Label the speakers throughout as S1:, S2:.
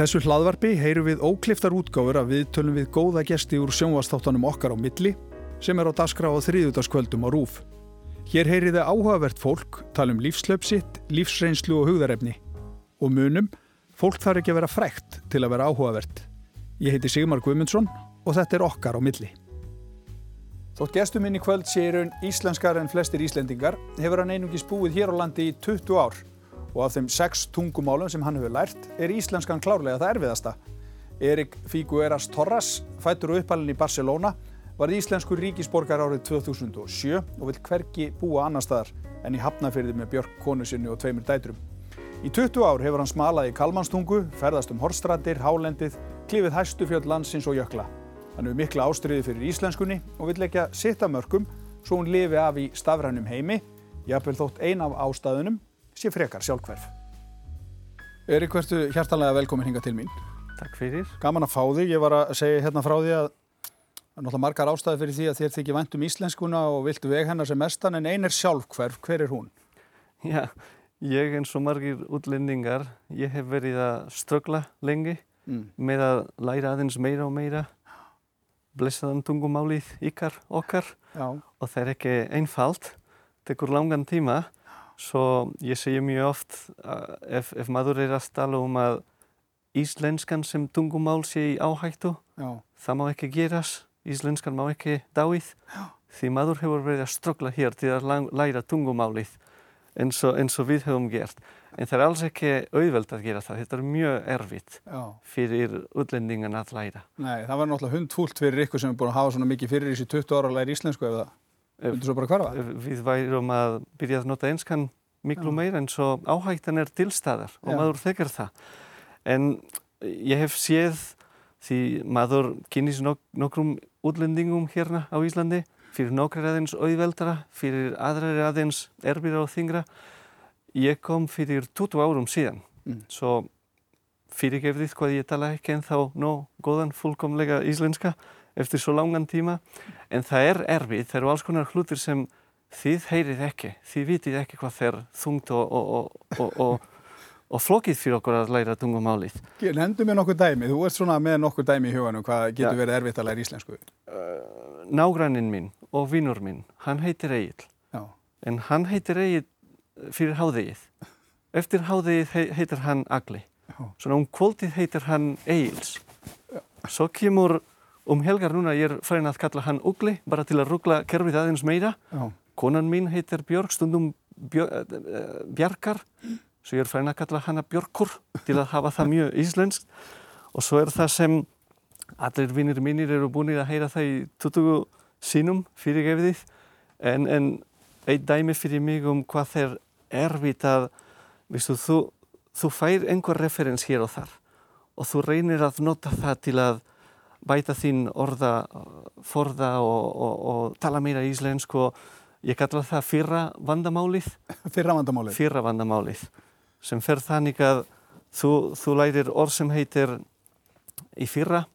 S1: þessu hlaðvarpi heyru við ókliftar útgáfur að við tölum við góða gesti úr sjónvastáttanum okkar á milli sem er á daskra á þriðutaskvöldum á rúf. Hér heyri þið áhugavert fólk, tala um lífslöpsitt, lífsreynslu og hugðarefni. Og munum, fólk þarf ekki að vera frækt til að vera áhugavert. Ég heiti Sigmar Guimundsson og þetta er okkar á milli. Þótt gestum minn í kvöld sé í raun íslenskar en flestir íslendingar hefur hann einungis búið hér á landi í 20 ár og af þeim sex tungumálum sem hann hefur lært er íslenskan klárlega það erfiðasta. Erik Figueras Torras, fættur og uppalinn í Barcelona, var íslenskur ríkisborgar árið 2007 og vil hverki búa annar staðar en í Hafnafyrði með Björk konu sinni og tveimur dætrum. Í 20 ár hefur hann smalað í Kalmanstungu, ferðast um Horstrandir, Hálendið, klifið hæstu fjöld landsins og jökla. Hann hefur mikla ástriði fyrir íslenskunni og vil leggja sitta mörgum svo hún lifi af í stafrænum heimi, jafnvel þótt ein af ástæðunum sé frekar sjálfhverf. Erik, hvertu hjartanlega velkomin hinga til mín.
S2: Takk fyrir.
S1: Gaman að fá þig. Ég var að segja hérna frá því að er náttúrulega margar ástæði fyrir því að þér þykir vænt um íslenskuna og viltu veg hennar sem mestan en ein er sjálfhverf. Hver er hún?
S2: Já, ég eins og margir útlendingar, ég hef verið að strögla lengi mm. með að læra aðeins meira og meira blessaðan tungumálið ykkar okkar Já. og það er ekki einfalt, tekur langan tíma Svo ég segja mjög oft að ef, ef maður er að tala um að íslenskan sem tungumál sé í áhættu, Já. það má ekki gerast, íslenskan má ekki dáið. Já. Því maður hefur verið að ströggla hér til að læra tungumálið eins og, eins og við hefum gert. En það er alls ekki auðveld að gera það. Þetta er mjög erfitt Já. fyrir útlendingan að læra.
S1: Nei, það var náttúrulega hundfúlt fyrir ykkur sem er búin að hafa svona mikið fyrir þessi 20 ára að læra íslensku eða það.
S2: Við værum að byrja að nota einskan miklu meira en svo áhættan er tilstæðar og Já. maður þekkar það. En ég hef séð því maður kynnis nok nokkrum útlendingum hérna á Íslandi fyrir nokkrar aðeins auðveldra, fyrir aðrar aðeins erbira og þingra. Ég kom fyrir 20 árum síðan, mm. svo fyrirgefðið hvað ég tala ekki en þá nóg góðan fullkomlega íslenska eftir svo langan tíma en það er erfið, það eru alls konar hlutir sem þið heyrið ekki, þið vitið ekki hvað þeir þungt og, og, og, og flokið fyrir okkur að læra tungumálið.
S1: Nendu mér nokkur dæmi, þú ert svona með nokkur dæmi í huganum, hvað getur ja. verið erfitt að læra íslensku?
S2: Uh, nágranninn minn og vinnur minn, hann heitir Egil, Já. en hann heitir Egil fyrir háðegið. Eftir háðegið heitir hann Agli, Já. svona um kvóldið heitir hann Egils. Svo kemur um helgar núna ég er fræn að kalla hann Ugli bara til að ruggla kerfið aðeins meira Já. Konan mín heitir Björg stundum Björ, uh, eh, eh, Bjarkar svo ég er fræn að kalla hanna Björkur til að hafa það mjög íslenskt. Og svo er það sem allir vinnir mínir eru búin að heyra það í 20 sínum fyrirgefiðið en, en einn dæmi fyrir mig um hvað þeir erfitt að viðstu, þú, þú fær einhver referens hér og þar og þú reynir að nota það til að bæta þín orða forða og, og, og tala meira íslensk og ég kalla það fyrra vandamálið.
S1: Fyrra vandamálið.
S2: Fyrra vandamálið sem fer þannig að þú, þú lærir orð sem heitir í fyrra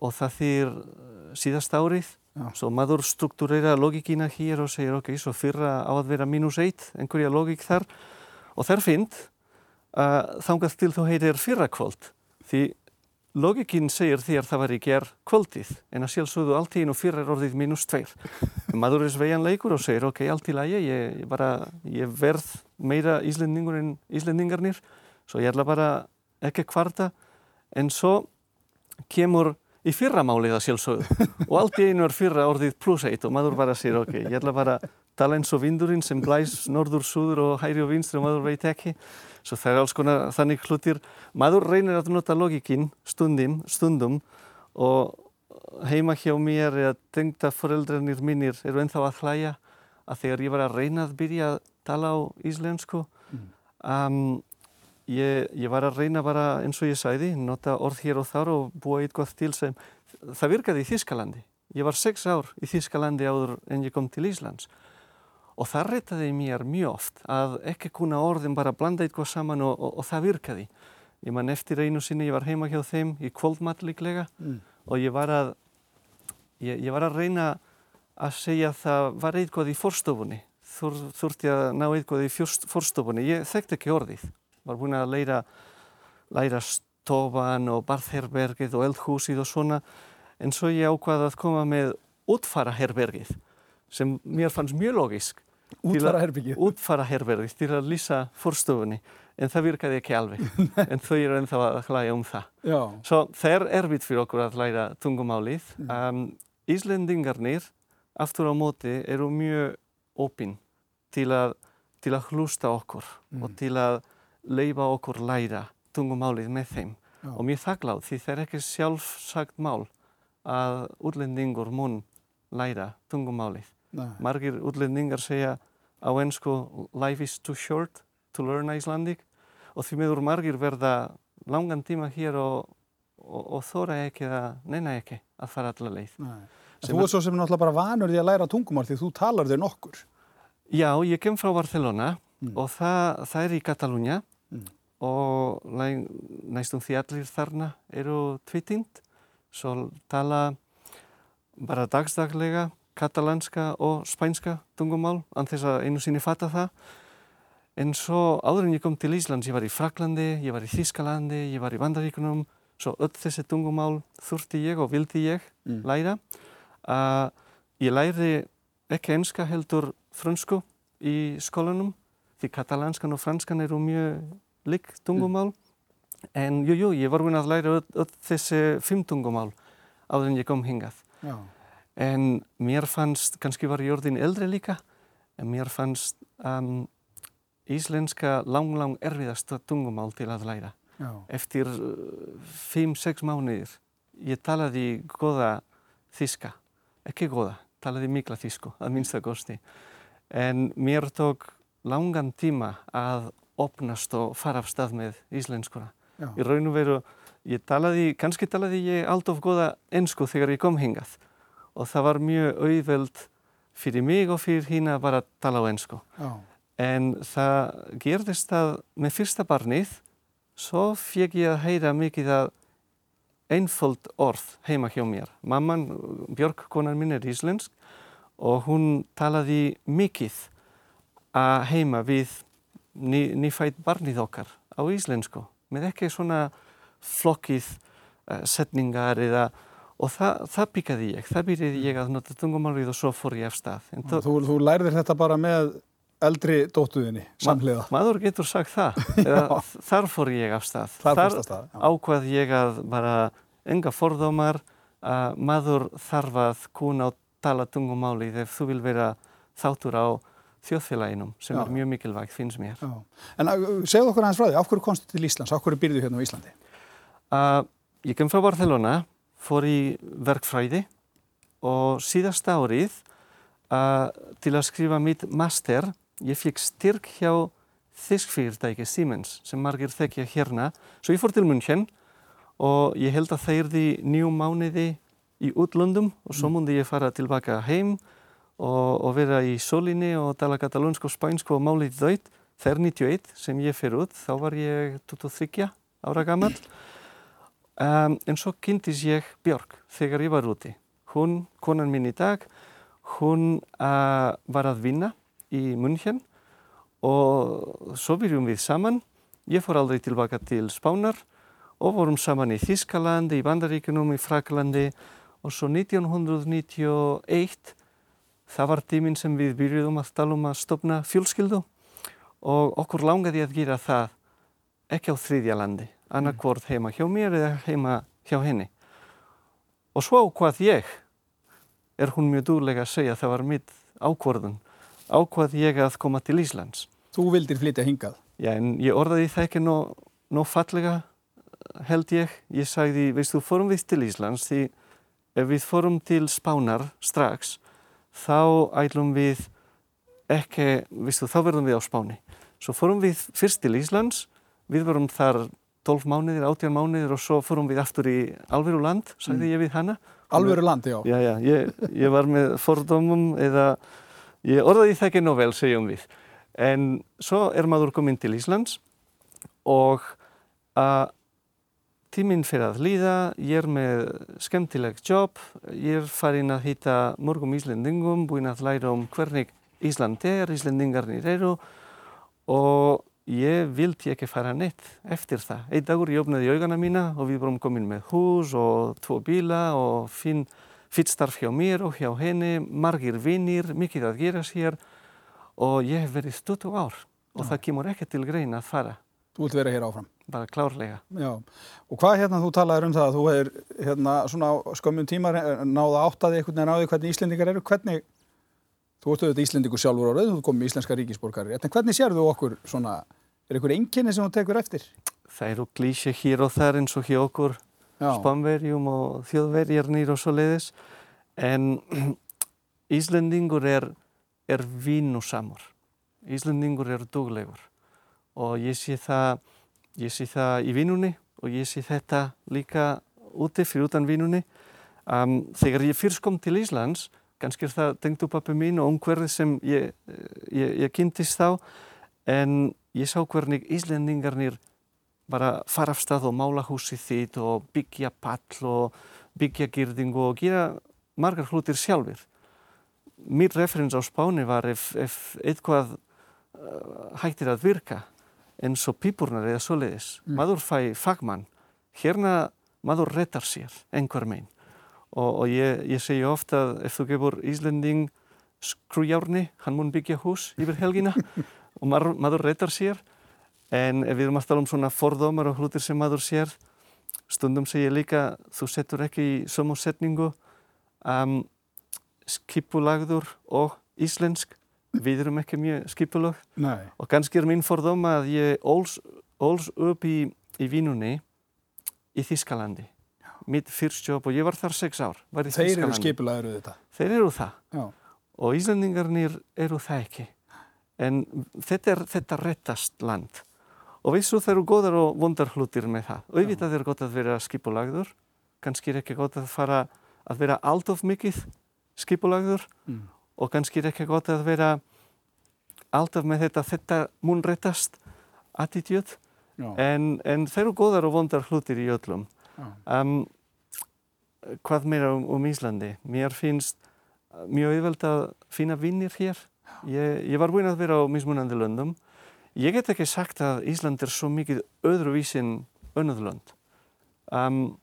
S2: og það þýr eh, síðast árið. Já. svo maður struktúreira logikina hér og segir ok, svo fyrra á að vera mínus eitt einhverja logik þar. Og þær finnst að þangast til þú heitir fyrra kvöld því Logikinn segir þér það var í gerð kvöldið en að sjálfsögðu allt í einu fyrir orðið mínus tveir. Maður er sveianleikur og segir ok, allt í lagi, ég, bara, ég verð meira íslendingur en íslendingarnir svo ég ætla bara ekki kvarta en svo kemur í fyrramálið að sjálfsögðu og allt í einu er fyrra orðið pluss eitt og maður bara segir ok, ég ætla bara tala eins og vindurinn sem blæs norður, súður og hæri og vinstri og maður veit ekki. Svo það er alls konar þannig hlutir. Maður reynir að nota logikinn stundum, stundum og heima hjá mér er að tengta foreldrarnir mínir eru ennþá að hlæja að þegar ég var að reyna að byrja að tala á íslensku mm. um, ég, ég var að reyna bara eins og ég sæði nota orð hér og þar og búa eitthvað til sem það virkaði í Þískalandi ég var sex ár í Þískalandi áður en ég kom til Íslands og það reytaði mér mjög oft að ekki kuna orðin bara blanda eitthvað saman og, og, og það virkaði. Ég man eftir einu sinni, ég var heima hjá þeim í kvöldmatt líklega mm. og ég var, að, ég, ég var að reyna að segja að það var eitthvað í forstofunni. Þur, þurfti að ná eitthvað í forstofunni. Ég þekkti ekki orðið. Var búin að læra, læra tofan og barþherbergið og eldhúsið og svona en svo ég ákvaði að koma með útfara herbergið sem mér fannst mjög logísk
S1: útfara herbergið
S2: til að lýsa fórstofunni en það virkaði ekki alveg en þau eru ennþá að hlæja um það
S1: Já.
S2: svo það er erfitt fyrir okkur að læra tungumálið mm. um, Íslendingarnir aftur á móti eru mjög opinn til til að hlusta okkur mm. og til að leifa okkur læra tungumálið með þeim Já. og mér þakkláð því það er ekki sjálfsagt mál að útlendingur mun læra tungumálið. Nei. Margir útlendingar segja á ennsku life is too short to learn Icelandic og því meður margir verða langan tíma hér og, og, og þóra ekki eða neina ekki að fara allar leið.
S1: Þú er svo sem náttúrulega bara vanur því að læra tungumál því þú talar þau nokkur.
S2: Já, ég kem frá Barcelona mm. og það, það er í Katalúnia mm og næstum því allir þarna eru tvitind svo tala bara dagstaglega katalanska og spænska tungumál anþess að einu sinni fatta það. En svo áður en ég kom til Íslands ég var í Fraklandi, ég var í Þískalandi ég var í Vandaríkunum svo öll þessi tungumál þurfti ég og vildi ég mm. læra. Að ég læri ekki enska heldur frönsku í skólanum því katalanskan og franskan eru mjög lík tungumál. En jú, jú, ég var vun að læra öll þessi fimm tungumál áður en ég kom hingað. Já. En mér fannst, kannski var ég orðin eldri líka en mér fannst um, íslenska lang, lang erfiðast tungumál til að læra. Já. eftir uh, fimm, sex mánuðir ég talaði goða þíska, ekki goða talaði mikla þísku, að minnstakosti en mér tók langan tíma að opnast og fara af stað með íslenskuna. Í raun og veru, ég talaði, kannski talaði ég allt of goða ennsku þegar ég kom hingað og það var mjög auðveld fyrir mig og fyrir hína að bara tala á ennsku. Já. En það gerðist að með fyrsta barnið svo fekk ég að heyra mikið að einföld orð heima hjá mér. Mamman, Björg, konar minn er íslensk og hún talaði mikið að heima við ný, nýfætt barnið okkar á íslensku með ekki svona flokkið uh, setningar eða og það, það byggjaði ég, það byrjaði ég að nota tungumálið og svo fór ég af stað.
S1: Þú, þú, þú lærðir þetta bara með eldri dóttuðinni, samhliða?
S2: Ma, maður getur sagt það, þar fór ég af stað.
S1: Þar, þar stað,
S2: ákvað ég að bara enga fordómar að maður þarf að kuna og tala tungumálið ef þú vil vera þáttur á þjóðfélaginum sem Já. er mjög mikilvægt, finnst mér. Já.
S1: En segð okkur aðeins frá því, af hverju komstu til Íslands, af hverju byrjuðu hérna á Íslandi?
S2: Uh, ég kem frá Barcelona, fór í verkfræði og síðasta árið uh, til að skrifa mitt master, ég fikk styrk hjá þiskfyrirtæki Siemens sem margir þekkja hérna, svo ég fór til München og ég held að það er því nýjum mánuði í útlöndum og svo múndi mm. ég fara tilbaka heim og, og vera í solinni og tala katalónsku og spænsku og málið þaut. Það er 91 sem ég fyrir út, þá var ég 23 ára gammal. Um, en svo kynntist ég Björg þegar ég var úti. Hún, konan mín í dag, hún uh, var að vinna í München og svo byrjum við saman. Ég fór aldrei tilbaka til Spánar og vorum saman í Þískalandi, í Bandaríkunum, í Fraklandi og svo 1991 Það var tíminn sem við byrjuðum að tala um að stopna fjölskyldu og okkur langaði að gera það ekki á þriðja landi, annarkvort heima hjá mér eða heima hjá henni. Og svo hvað ég, er hún mjög dúlega að segja, það var mitt ákvörðun, ákvað ég að koma til Íslands.
S1: Þú vildir flytja hingað?
S2: Já, en ég orðaði það ekki nóg fallega held ég. Ég sagði, veistu, fórum við til Íslands því ef við fórum til Spánar strax þá ætlum við ekki, vistu, þá verðum við á Spáni. Svo fórum við fyrst til Íslands, við vorum þar 12 mánuðir, 18 mánuðir og svo fórum við aftur í alveru land, sagði mm. ég við hana.
S1: Alveru land, já.
S2: Já, já, ég, ég var með fordómum eða, ég orðaði það ekki nóg vel, segjum við. En svo er maður kominn til Íslands og að Tíminn fyrir að líða, ég er með skemmtilegt jobb, ég er farin að hýtta mörgum Íslendingum, búinn að læra um hvernig Ísland er, Íslendingarnir eru og vildi ekki fara neitt eftir það. Einn dagur ég opnaði augana mína og við vorum komin með hús og tvo bíla og finn fyrtstarf hjá mér og hjá henni, margir vinnir, mikið að gera sér og ég hef verið 20 ár og Já. það kemur ekki til grein að fara.
S1: Þú vilt vera hér áfram?
S2: Bara klárlega.
S1: Já, og hvað hérna þú talaður um það að þú hefur hérna svona skömmun tímar náða áttaði einhvern veginn því hvernig Íslendingar eru, hvernig Þú ert auðvitað Íslendingur sjálfur árið, þú komið í Íslenska ríkisborgari. En hvernig sér þú okkur svona, er einhver enginni sem þú tekur eftir?
S2: Það eru klísja hér og þar eins og hjá okkur spamverjum og þjóðverjarnir og svo leiðis. En Íslendingur er, er vinnusamur. Íslendingur er duglegur. Og ég sé það, ég sé það í vinnunni og ég sé þetta líka úti fyrir utan vinnunni. Um, þegar ég fyrst kom til Íslands kannski er það tengdupappi mín og umhverfið sem ég, ég, ég kynntist þá en ég sá hvernig Íslendingarnir bara fara af stað og mála húsið þitt og byggja pall og byggja gýrdingu og gera margar hlutir sjálfur. Mér referens á spáni var ef, ef eitthvað uh, hættir að virka eins og pípurnar eða svoleiðis. Mm. Maður fæ fagmann, hérna maður retar sér einhver meginn og, og ég, ég segja ofta að ef þú gefur Íslending skrújárni, hann mun byggja hús yfir helgina og maður, maður reytar sér en við erum að tala um svona fordómar og hlutir sem maður sér stundum segja líka þú setur ekki í sömu setningu um, skipulagður og íslensk við erum ekki mjög skipulag
S1: Nei.
S2: og kannski er minn fordóm að ég óls, óls upp í, í vínunni í Þískalandi mitt fyrstjóp og ég var þar sex ár.
S1: Þeir eru skipulaður þetta?
S2: Þeir eru það
S1: Já.
S2: og Íslandingarnir eru það ekki. En þetta er þetta rettast land og vissu þeir eru góðar og vondar hlutir með það. Auðvitað er gott að vera skipulagður, kannski er ekki gott að fara að vera allt of mikið skipulagður mm. og kannski er ekki gott að vera alltaf með þetta þetta mun rettast attitút en, en þeir eru góðar og vondar hlutir í öllum. Um, hvað meira um, um Íslandi? Mér finnst mjög auðvelt að finna vinnir hér. Ég, ég var búinn að vera á mismunandi löndum. Ég get ekki sagt að Ísland er svo mikið öðruvísin önnöðu lönd. Um,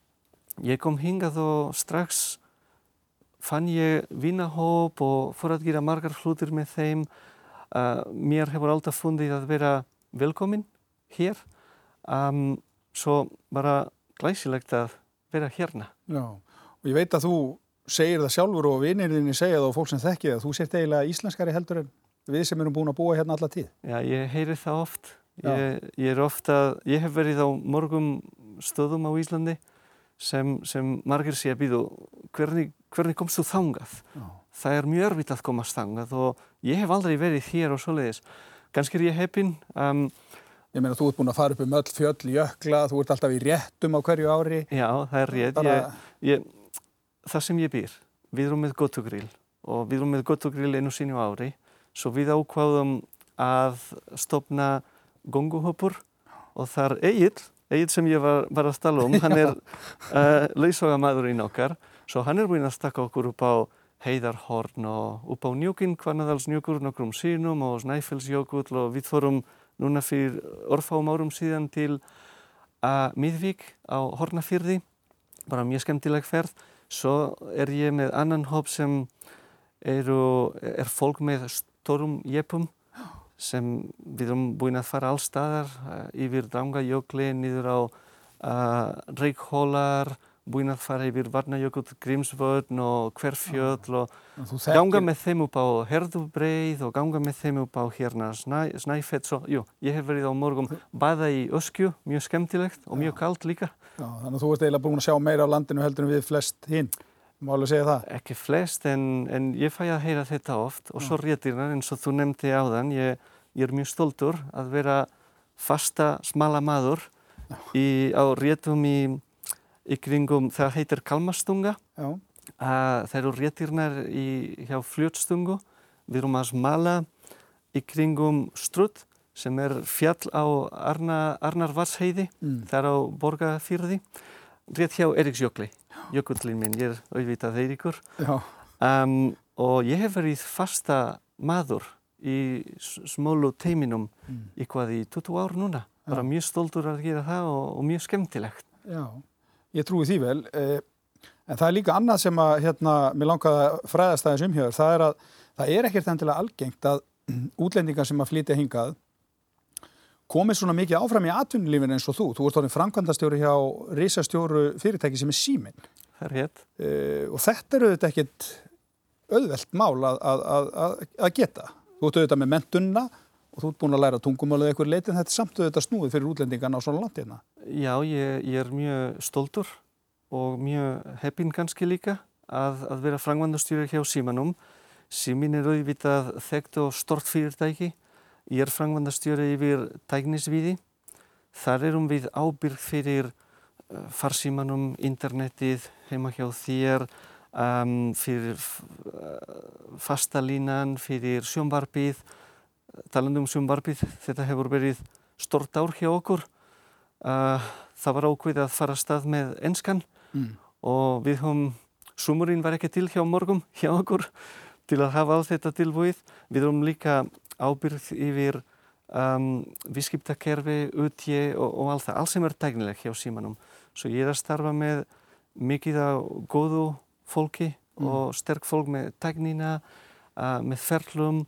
S2: ég kom hingað og strax fann ég vinnahóp og fór að gera margar hlutir með þeim. Uh, mér hefur alltaf fundið að vera velkomin hér. Um, svo bara glæsilegt að vera hérna.
S1: Já, og ég veit að þú segir það sjálfur og vinirðinni segja það og fólk sem þekkir það, þú sért eiginlega íslenskari heldur en við sem erum búin að búa hérna alla tíð.
S2: Já, ég heyri það oft. Ég, ég er ofta, ég hef verið á morgum stöðum á Íslandi sem, sem margir sé að býðu, hvernig, hvernig komst þú þangað? Já. Það er mjög örfitt að komast þangað og ég hef aldrei verið hér og svoleiðis. Ganski er ég heppin. Um,
S1: Ég meina, þú ert búin að fara upp um öll fjöll, jökla, þú ert alltaf í réttum á hverju ári.
S2: Já, það er rétt. Ég, ég, það sem ég býr, við erum með gottugrill og við erum með gottugrill einu sínu ári, svo við ákváðum að stopna gonguhopur og þar Egil, Egil sem ég var, var að tala um, hann er uh, lausogamadurinn okkar, svo hann er búin að stakka okkur upp á heiðarhorn og upp á njúkinn, Kvarnadalsnjúkur, nokkrum sínum og Snæfellsjökull og við fórum núna fyrir orðfáum árum síðan til að Miðvík á Hornafyrði, bara mjög skemmtileg ferð. Svo er ég með annan hóp sem eru, er fólk með stórum jepum sem við erum búin að fara allstaðar yfir Drangajökli, niður á uh, Reykjólar, búinn að fara yfir Varnajökull, Grímsvöldn og Hverfjöld og ganga með þeim upp á Herðubreið og ganga með þeim upp á hérna Snæ, Snæfett. Svo, jú, ég hef verið á morgum baða í Öskju, mjög skemmtilegt og mjög kallt líka.
S1: Já, þannig að þú ert eiginlega búinn að sjá meira á landinu heldur en við flest hinn. Má alveg segja það?
S2: Ekki flest en, en ég fæ að heyra þetta oft og svo réttirna eins og þú nefndi á þann. Ég, ég er mjög stoltur að vera fasta smala maður í, á réttum í í kringum, það heitir Kalmastunga það eru réttirnar hjá fljótstungu. Við erum að smala í kringum Strutt sem er fjall á Arna, Arnarvarsheiði mm. þar á Borgafyrði rétt hjá Eriksjökli jökullin minn, ég er auðvitað Eiríkur. Um, og ég hef verið fasta maður í smólu teiminum mm. í 20 ár núna. Bara mjög stoltur að gera það og, og mjög skemmtilegt.
S1: Já, ég trúi því vel. Eh, en það er líka annað sem að, hérna, mér langaði að fræðast aðeins umhjöður. Það er að það er ekkert endilega algengt að útlendingar sem að flytja hingað komið svona mikið áfram í atvinnulífin eins og þú. Þú ert orðin framkvæmdastjóri hjá reysastjóru fyrirtæki sem er síminn.
S2: Það er hér.
S1: Uh, og þetta eru auðvitað ekkit auðvelt mál að, að, að, að geta. Þú ert auðvitað með mentunna og þú ert búin að læra tungumálið eitthvað leitin. Þetta er samt auðvitað snúið fyrir útlendingarna á svona landina.
S2: Já, ég, ég er mjög stoltur og mjög heppin kannski líka að vera framkvæmdastjóri hjá símanum. Símin er auðvitað þekkt og stort fyrirtæki Ég er frangvandastjóri yfir tæknisviði. Þar erum við ábyrg fyrir uh, farsímanum, internetið, heima hjá þér, um, fyrir uh, fastalínan, fyrir sjónvarpið. Talandum um sjónvarpið, þetta hefur verið stort ár hjá okkur. Uh, það var ákveð að fara stað með enskan mm. og við höfum, sumurinn var ekki til hjá morgum hjá okkur til að hafa á þetta tilbúið. Við höfum líka ábyrð yfir um, viðskiptakerfi, utje og, og allt það, allt sem er tæknileg hjá símanum. Svo ég er að starfa með mikið á góðu fólki mm. og sterk fólk með tæknina, uh, með ferlum.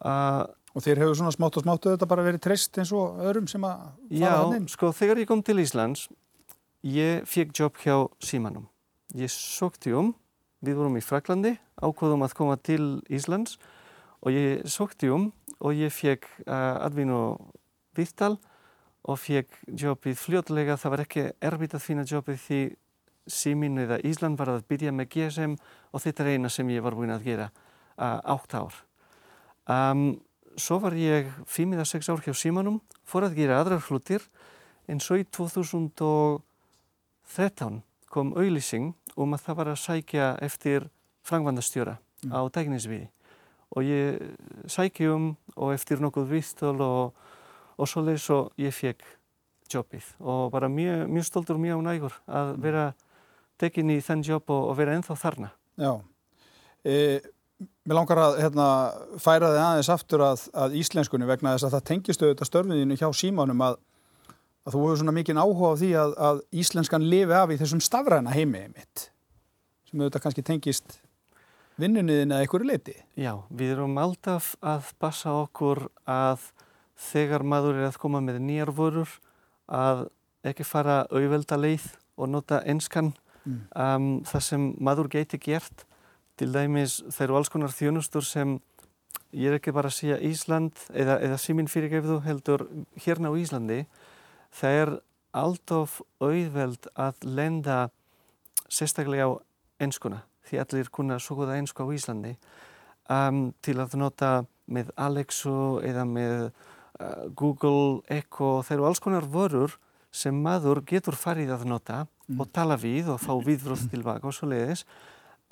S1: Uh, og þér hefur svona smátt og smáttu þetta bara verið treyst eins og öðrum sem að fara
S2: að nefn? Já, sko þegar ég kom til Íslands, ég fekk jobb hjá símanum. Ég sókti um, við vorum í Fraklandi, ákvöðum að koma til Íslands og ég sókti um og ég fekk uh, atvinnu viðtal og fekk jobbið fljótlega. Það var ekki erfitt að finna jobbið því síminu eða Ísland var að byrja með GSM og þetta er eina sem ég var búinn að gera uh, átt ár. Um, svo var ég 5-6 ár hjá símanum, fór að gera aðrar hlutir en svo í 2013 kom auðlýsing um að það var að sækja eftir frangvandastjóra mm. á dækningsviði og ég sækjum og eftir nokkuð vistul og, og svo leiðis og ég fekk jobbið og bara mjög, mjög stoltur mjög ánægur að mm. vera tekinn í þenn jobb og, og vera ennþá þarna.
S1: Já, e, mér langar að hérna, færa þið aðeins aftur að, að íslenskunni vegna þess að það tengistu auðvitað störfiðinu hjá símanum að, að þú hefur svona mikinn áhuga á því að, að íslenskan lifi af í þessum stafræna heimi mitt sem auðvitað kannski tengist vinnunniðin að einhverju leiti?
S2: Já, við erum alltaf að passa okkur að þegar maður er að koma með nýjar vörur að ekki fara auðvelda leið og nota enskan mm. um, það sem maður geti gert til dæmis þeir eru alls konar þjónustur sem ég er ekki bara að segja Ísland eða, eða síminn fyrirgefðu heldur hérna á Íslandi. Það er alltof auðveld að lenda sérstaklega á enskuna því allir kunna svo goða einsku á Íslandi. Um, til að nota með Alexu eða með uh, Google, Echo þeir eru alls konar vörur sem maður getur farið að nota mm. og tala við og fá viðróð tilbaka og svo leiðis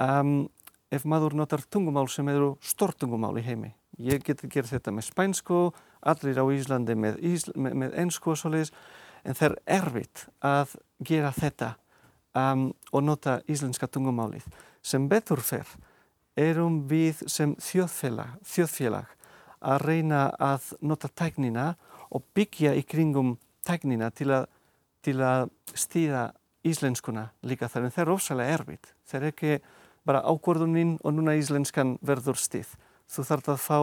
S2: um, ef maður notar tungumál sem eru stort tungumál í heimi. Ég geti gerð þetta með spænsku allir á Íslandi með, Ísl með, með ennsku og svo leiðis en það er erfitt að gera þetta um, og nota íslenska tungumálið. Sem betur fer erum við sem þjóðfélag, þjóðfélag að reyna að nota tæknina og byggja í kringum tæknina til að, til að stýða íslenskuna líka þar. En það er ofsalega erfitt. Það er ekki bara ákvörðuninn og núna íslenskan verður stýð. Þú þarf að fá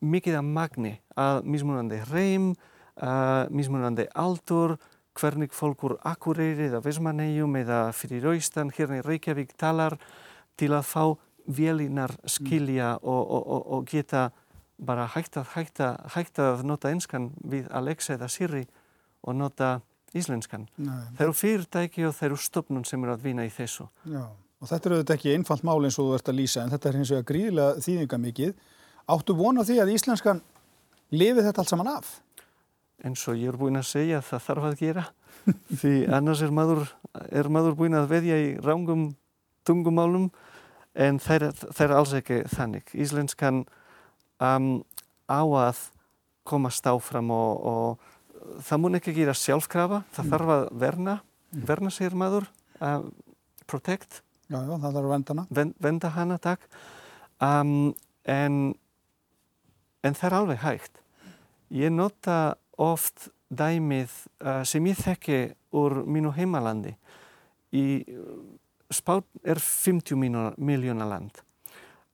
S2: mikið að magni að mismunandi reym, uh, mismunandi aldur, hvernig fólk úr Akureyri eða Vesmanegjum eða fyrir Raustan hérna í Reykjavík talar til að fá vélinar skilja mm. og, og, og, og geta bara hægt að, hægt, að, hægt að nota einskan við Alexa eða Siri og nota íslenskan. Nei. Það eru fyrirtæki og það eru stofnun sem eru að vinna í þessu.
S1: Já, og þetta eru þetta ekki einfalt mál eins og þú ert að lýsa en þetta er hins vegar gríðilega þýðinga mikið. Áttu vona því að íslenskan lifi þetta allt saman af?
S2: eins og ég er búinn að segja það þarf að gera því annars er maður, er maður búinn að veðja í rángum tungumálum en það er, það er alls ekki þannig. Íslenskan um, á að komast áfram og, og það mun ekki gera sjálfkrafa, það mm. þarf að verna, mm. verna sér maður, uh, protect.
S1: Já, já, það þarf að venda hana.
S2: Vend, venda hana, takk. Um, en en það er alveg hægt. Ég nota oft dæmið uh, sem ég þekki úr mínu heimalandi. Í Spán er 50 miljóna land.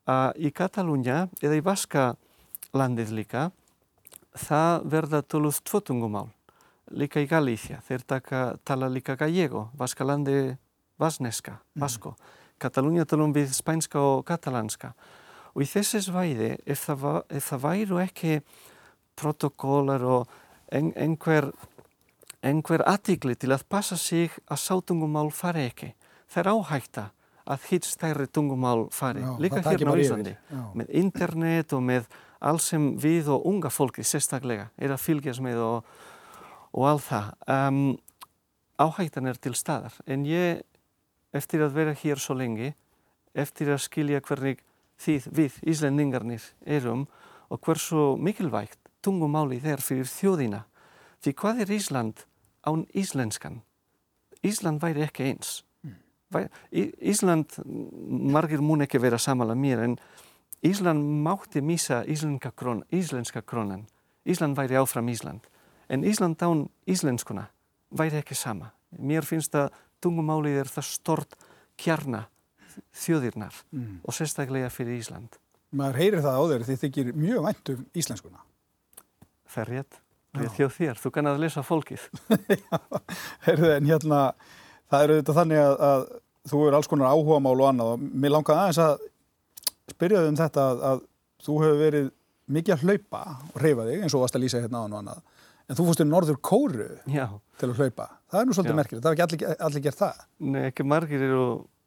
S2: Uh, í Katalúnja eða í Vaska landið líka það verða töluð tvotungumál líka í Galícia. Þeir taka, tala líka gallego, Vaska landi vasneska, vasko. Mm. Katalúnja talum við spænska og katalanska. Og í þessi svæði ef það, va, ef það væru ekki protokólar og en, einhver, einhver aðtíkli til að passa sig að sátungumál fari ekki það er áhægt að hitt stærri tungumál fari. Já, líka hérna á Íslandi með internet og með alls sem við og unga fólki sérstaklega er að fylgjast með og, og allt það. Um, áhægtan er til staðar. En ég eftir að vera hér svo lengi, eftir að skilja hvernig þið við Íslandingarnir erum og hversu mikilvægt tungumálið er fyrir þjóðina. Því hvað er Ísland án íslenskan? Ísland væri ekki eins. Mm. Ísland, margir mun ekki vera samala mér, en Ísland mátti misa íslenska, krón, íslenska krónan. Ísland væri áfram Ísland. En Ísland án íslenskuna væri ekki sama. Mér finnst að tungumálið er það stort kjarna þjóðirnar mm. og sérstaklega fyrir Ísland.
S1: Maður heyrir það á þeir því þykir mjög vænt um íslenskuna.
S2: Það er rétt. Það er þjóð þér. Þú kann að lesa fólkið.
S1: Heyrðu en hérna það eru þetta þannig að, að þú er alls konar áhuga mál og annað og mér langar aðeins að spyrja um þetta að, að þú hefur verið mikið að hlaupa og reyfa þig eins og varst að lýsa hérna á hann og annað En þú fórst í Norður Kóru Já. til að hlaupa. Það er nú svolítið merkilegt. Það var ekki allir, allir gert það.
S2: Nei, ekki margir eru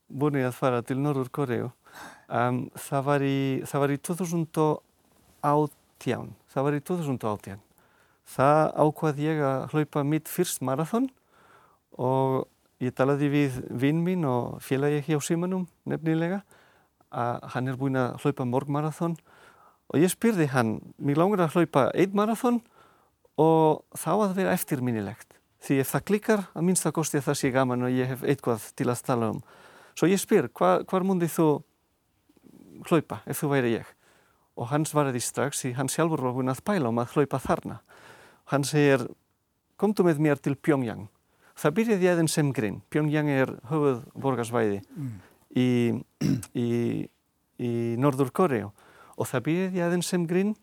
S2: búin að fara til Norður Kóru. Um, það, var í, það var í 2018. Það var í 2018. Það ákvað ég að hlaupa mitt fyrst marathón og ég talaði við vinn mín og félagi hjá Simanum nefnilega að hann er búin að hlaupa morgmarathón og ég spyrði hann, mér langar að hlaupa einn marathón og þá að vera eftirminnilegt því ef það klikkar að minnstakosti að það sé gaman og ég hef eitthvað til að tala um. Svo ég spyr, hva, hvar múndi þú hlaupa ef þú væri ég? Og hann svaraði strax því hann sjálfur var hún að pæla um að hlaupa þarna. Hann segir, komdu með mér til Pyongyang. Það byrjaði aðeins sem grinn Pyongyang er höfuð borgarsvæði mm. í, í, í Norður Kóri og það byrjaði aðeins sem grinn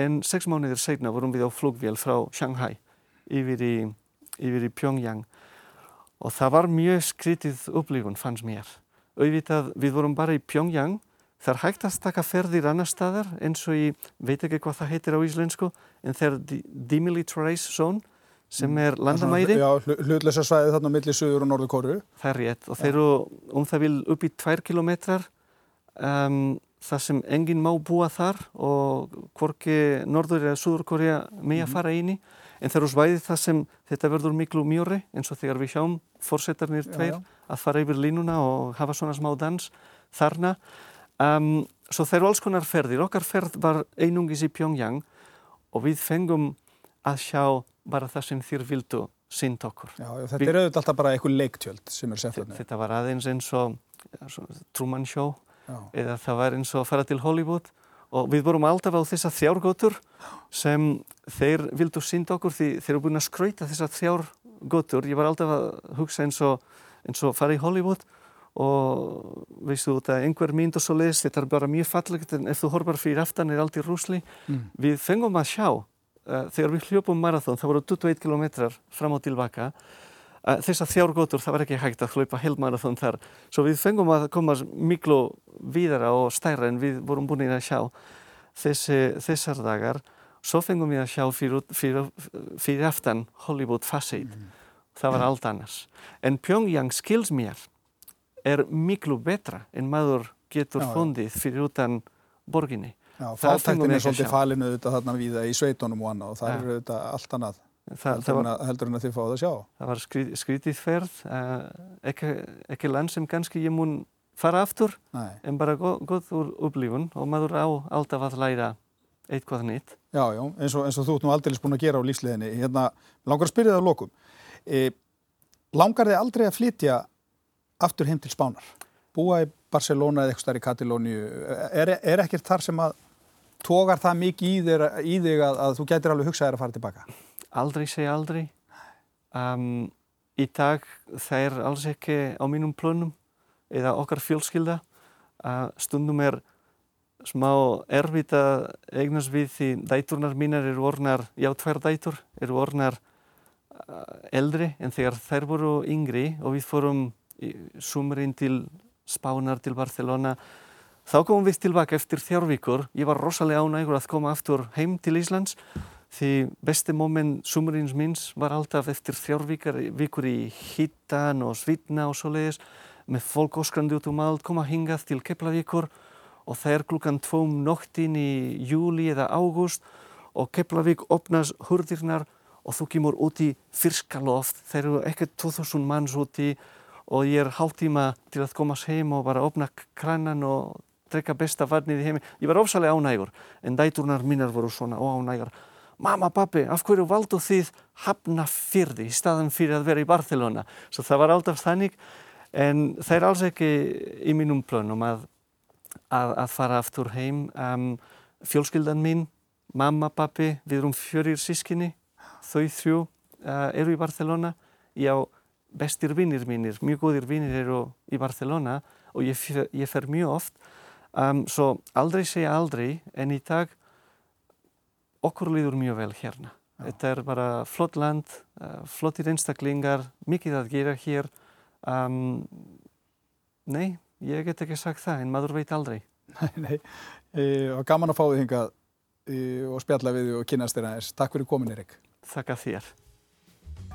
S2: en sex mánuðir segna vorum við á flugvél frá Shanghai yfir í, yfir í Pyongyang og það var mjög skritið upplifun fannst mér. Auðvitað við vorum bara í Pyongyang, það er hægt að stakka ferðir annar staðar eins og ég veit ekki hvað það heitir á íslensku en það er Demilitarized Zone sem er landamæri.
S1: Já, hlutlösa svæði þarna millir Suður og Norður Kóru.
S2: Það er rétt og þeir eru um það vil upp í tvær kilometrar um, það sem enginn má búa þar og hvorki Norður eða Súður Korea með að mhm. fara eini en þeir eru svæðið það sem þetta verður miklu mjóri eins og þegar við sjáum fórsetarnir tveir að fara yfir línuna og hafa svona smá dans þarna um, svo þeir eru alls konar ferðir okkar ferð var einungis í Pyongyang og við fengum að sjá bara það sem þér vildu synd okkur.
S1: Já, þetta er auðvitað alltaf bara eitthvað leiktjöld sem er sefðunni.
S2: Þetta var aðeins eins og Truman Show Já. eða það var eins og fara til Hollywood og við vorum alltaf á þessa þjárgótur sem þeir vildu sínda okkur því þeir eru búin að skrauta þessa þjárgótur ég var alltaf að hugsa eins og, eins og fara í Hollywood og veistu þú að einhver mynd og svo leiðis þetta er bara mjög fallegt en ef þú horfar fyrir aftan er allt í rúsli mm. við fengum að sjá uh, þegar við hljópum marathón það voru 21 km fram og tilbaka þessar þjárgótur það var ekki hægt að hlaupa helmarathon þar. Svo við fengum að koma miklu víðara og stærra en við vorum búin að sjá þessi, þessar dagar. Svo fengum við að sjá fyrir, fyrir, fyrir aftan Hollywood Facade. Mm. það var allt annars. En Pyongyang skils mér er miklu betra en maður getur fundið fyrir utan borginni.
S1: Já, fátæktin er svolítið falinu auðvitað þarna við í sveitunum og annað og það ja. er auðvitað allt annað Það, heldur, var, en heldur en að þið fáið að sjá.
S2: Það var skrít, skrítið ferð uh, ekki, ekki land sem kannski ég mun fara aftur Nei. en bara góð úr upplifun og maður á alltaf að læra eitthvað nýtt.
S1: Já, já, eins og, eins og þú ert nú aldrei búin að gera á lífsliðinni hérna, langar að spyrja það á lokum. E, langar þið aldrei að flytja aftur heim til Spánar? Búa í Barcelona eða eitthvað starf í Katalóni er, er ekkert þar sem að tógar það mikið í, í þig að, að þú getur alveg hugsaðir að fara tilbaka?
S2: Aldrei segja aldrei. Um, í dag það er alls ekki á mínum plönum eða okkar fjölskylda. Uh, stundum er smá erfitt að eignast við því dæturnar mínar eru orðnar, já tvær dætur, eru orðnar uh, eldri en þegar þær voru yngri og við fórum sumurinn til Spánar, til Barcelona þá komum við tilbaka eftir þjárvíkur ég var rosalega ánægur að koma aftur heim til Íslands því besti móment sumurins minns var alltaf eftir þjárvíkur í hittan og svitna og svo leiðis með fólk óskrandi út um allt koma hingað til Keflavíkur og það er klukkan tvom nóttin í júli eða ágúst og Keflavík opnast hurðirnar og þú kemur út í fyrska loft þeir eru ekkert 2000 manns úti og ég er hálftíma til að komast heim og bara opna kranan og drekka besta vatnið í heimi. Ég var ofsalega ánægur en dæturnar mínar voru svona óánægar. Mamma, pappi, af hverju valdu þið Hafnarfirði í staðan fyrir að vera í Barcelona? Svo það var alltaf þannig en það er alls ekki í mínum plönum að, að, að fara aftur heim. Um, fjölskyldan mín, mamma, pappi, við erum fjörir sískinni, þau þrjú uh, eru í Barcelona. Ég á bestir vinnir mínir, mjög góðir vinnir eru í Barcelona og ég, ég fer mjög oft. Um, svo aldrei segja aldrei en í dag okkur líður mjög vel hérna. Já. Þetta er bara flott land, uh, flottir einstaklingar, mikið að gera hér. Um, nei, ég get ekki sagt það en maður veit aldrei.
S1: Nei, nei. E, og gaman að fá þig hingað e, og spjalla við og kynast þér aðeins. Takk fyrir komin Erik.
S2: Takk að þér.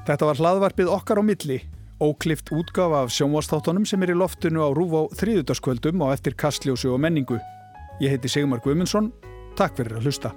S1: Þetta var hlaðvarpið okkar á milli, óklift útgafa af sjónvastáttunum sem er í loftinu á Rúf á þrýðutaskvöldum og eftir kastljósu og menningu. Ég heiti Sigmar Guimundsson, takk fyrir að hlusta.